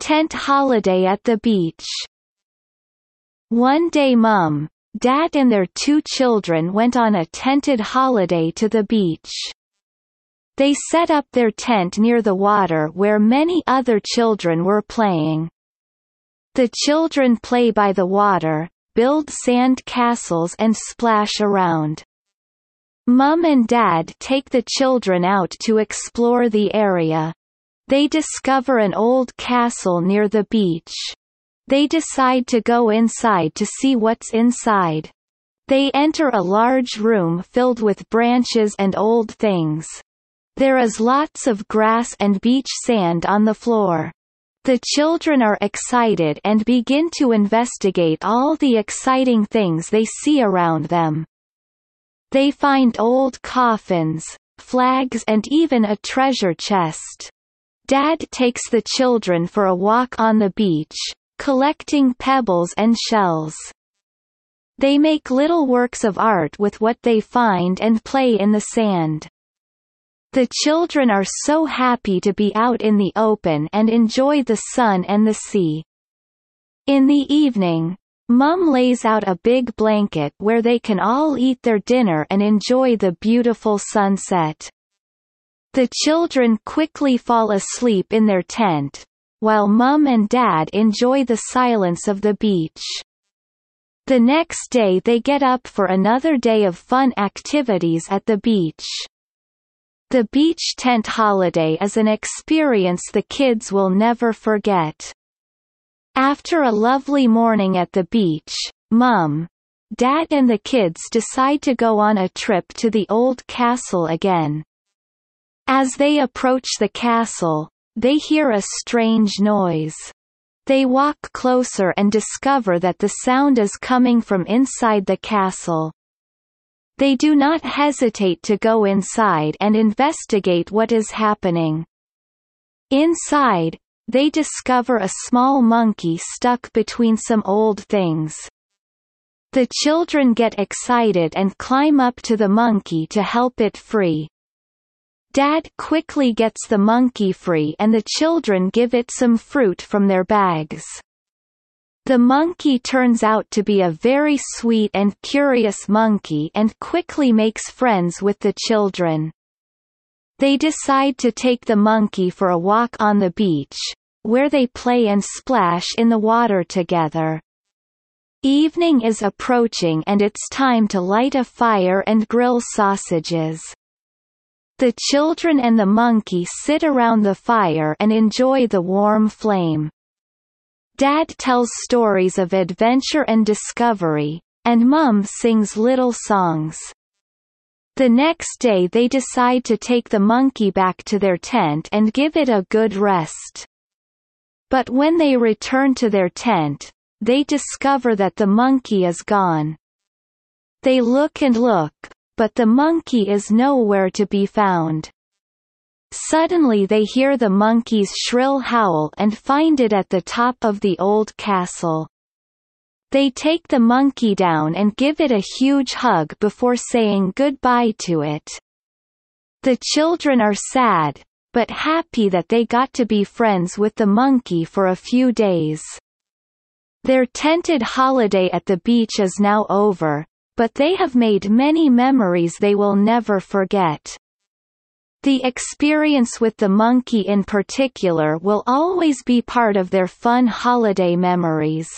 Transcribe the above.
Tent holiday at the beach One day Mum, Dad and their two children went on a tented holiday to the beach. They set up their tent near the water where many other children were playing. The children play by the water, build sand castles and splash around. Mum and Dad take the children out to explore the area. They discover an old castle near the beach. They decide to go inside to see what's inside. They enter a large room filled with branches and old things. There is lots of grass and beach sand on the floor. The children are excited and begin to investigate all the exciting things they see around them. They find old coffins, flags and even a treasure chest. Dad takes the children for a walk on the beach, collecting pebbles and shells. They make little works of art with what they find and play in the sand. The children are so happy to be out in the open and enjoy the sun and the sea. In the evening, Mum lays out a big blanket where they can all eat their dinner and enjoy the beautiful sunset. The children quickly fall asleep in their tent, while Mum and Dad enjoy the silence of the beach. The next day they get up for another day of fun activities at the beach. The beach tent holiday is an experience the kids will never forget. After a lovely morning at the beach, Mum, Dad and the kids decide to go on a trip to the old castle again. As they approach the castle, they hear a strange noise. They walk closer and discover that the sound is coming from inside the castle. They do not hesitate to go inside and investigate what is happening. Inside, they discover a small monkey stuck between some old things. The children get excited and climb up to the monkey to help it free. Dad quickly gets the monkey free and the children give it some fruit from their bags. The monkey turns out to be a very sweet and curious monkey and quickly makes friends with the children. They decide to take the monkey for a walk on the beach, where they play and splash in the water together. Evening is approaching and it's time to light a fire and grill sausages. The children and the monkey sit around the fire and enjoy the warm flame. Dad tells stories of adventure and discovery, and Mum sings little songs. The next day they decide to take the monkey back to their tent and give it a good rest. But when they return to their tent, they discover that the monkey is gone. They look and look, but the monkey is nowhere to be found. Suddenly they hear the monkey's shrill howl and find it at the top of the old castle. They take the monkey down and give it a huge hug before saying goodbye to it. The children are sad, but happy that they got to be friends with the monkey for a few days. Their tented holiday at the beach is now over, but they have made many memories they will never forget. The experience with the monkey in particular will always be part of their fun holiday memories.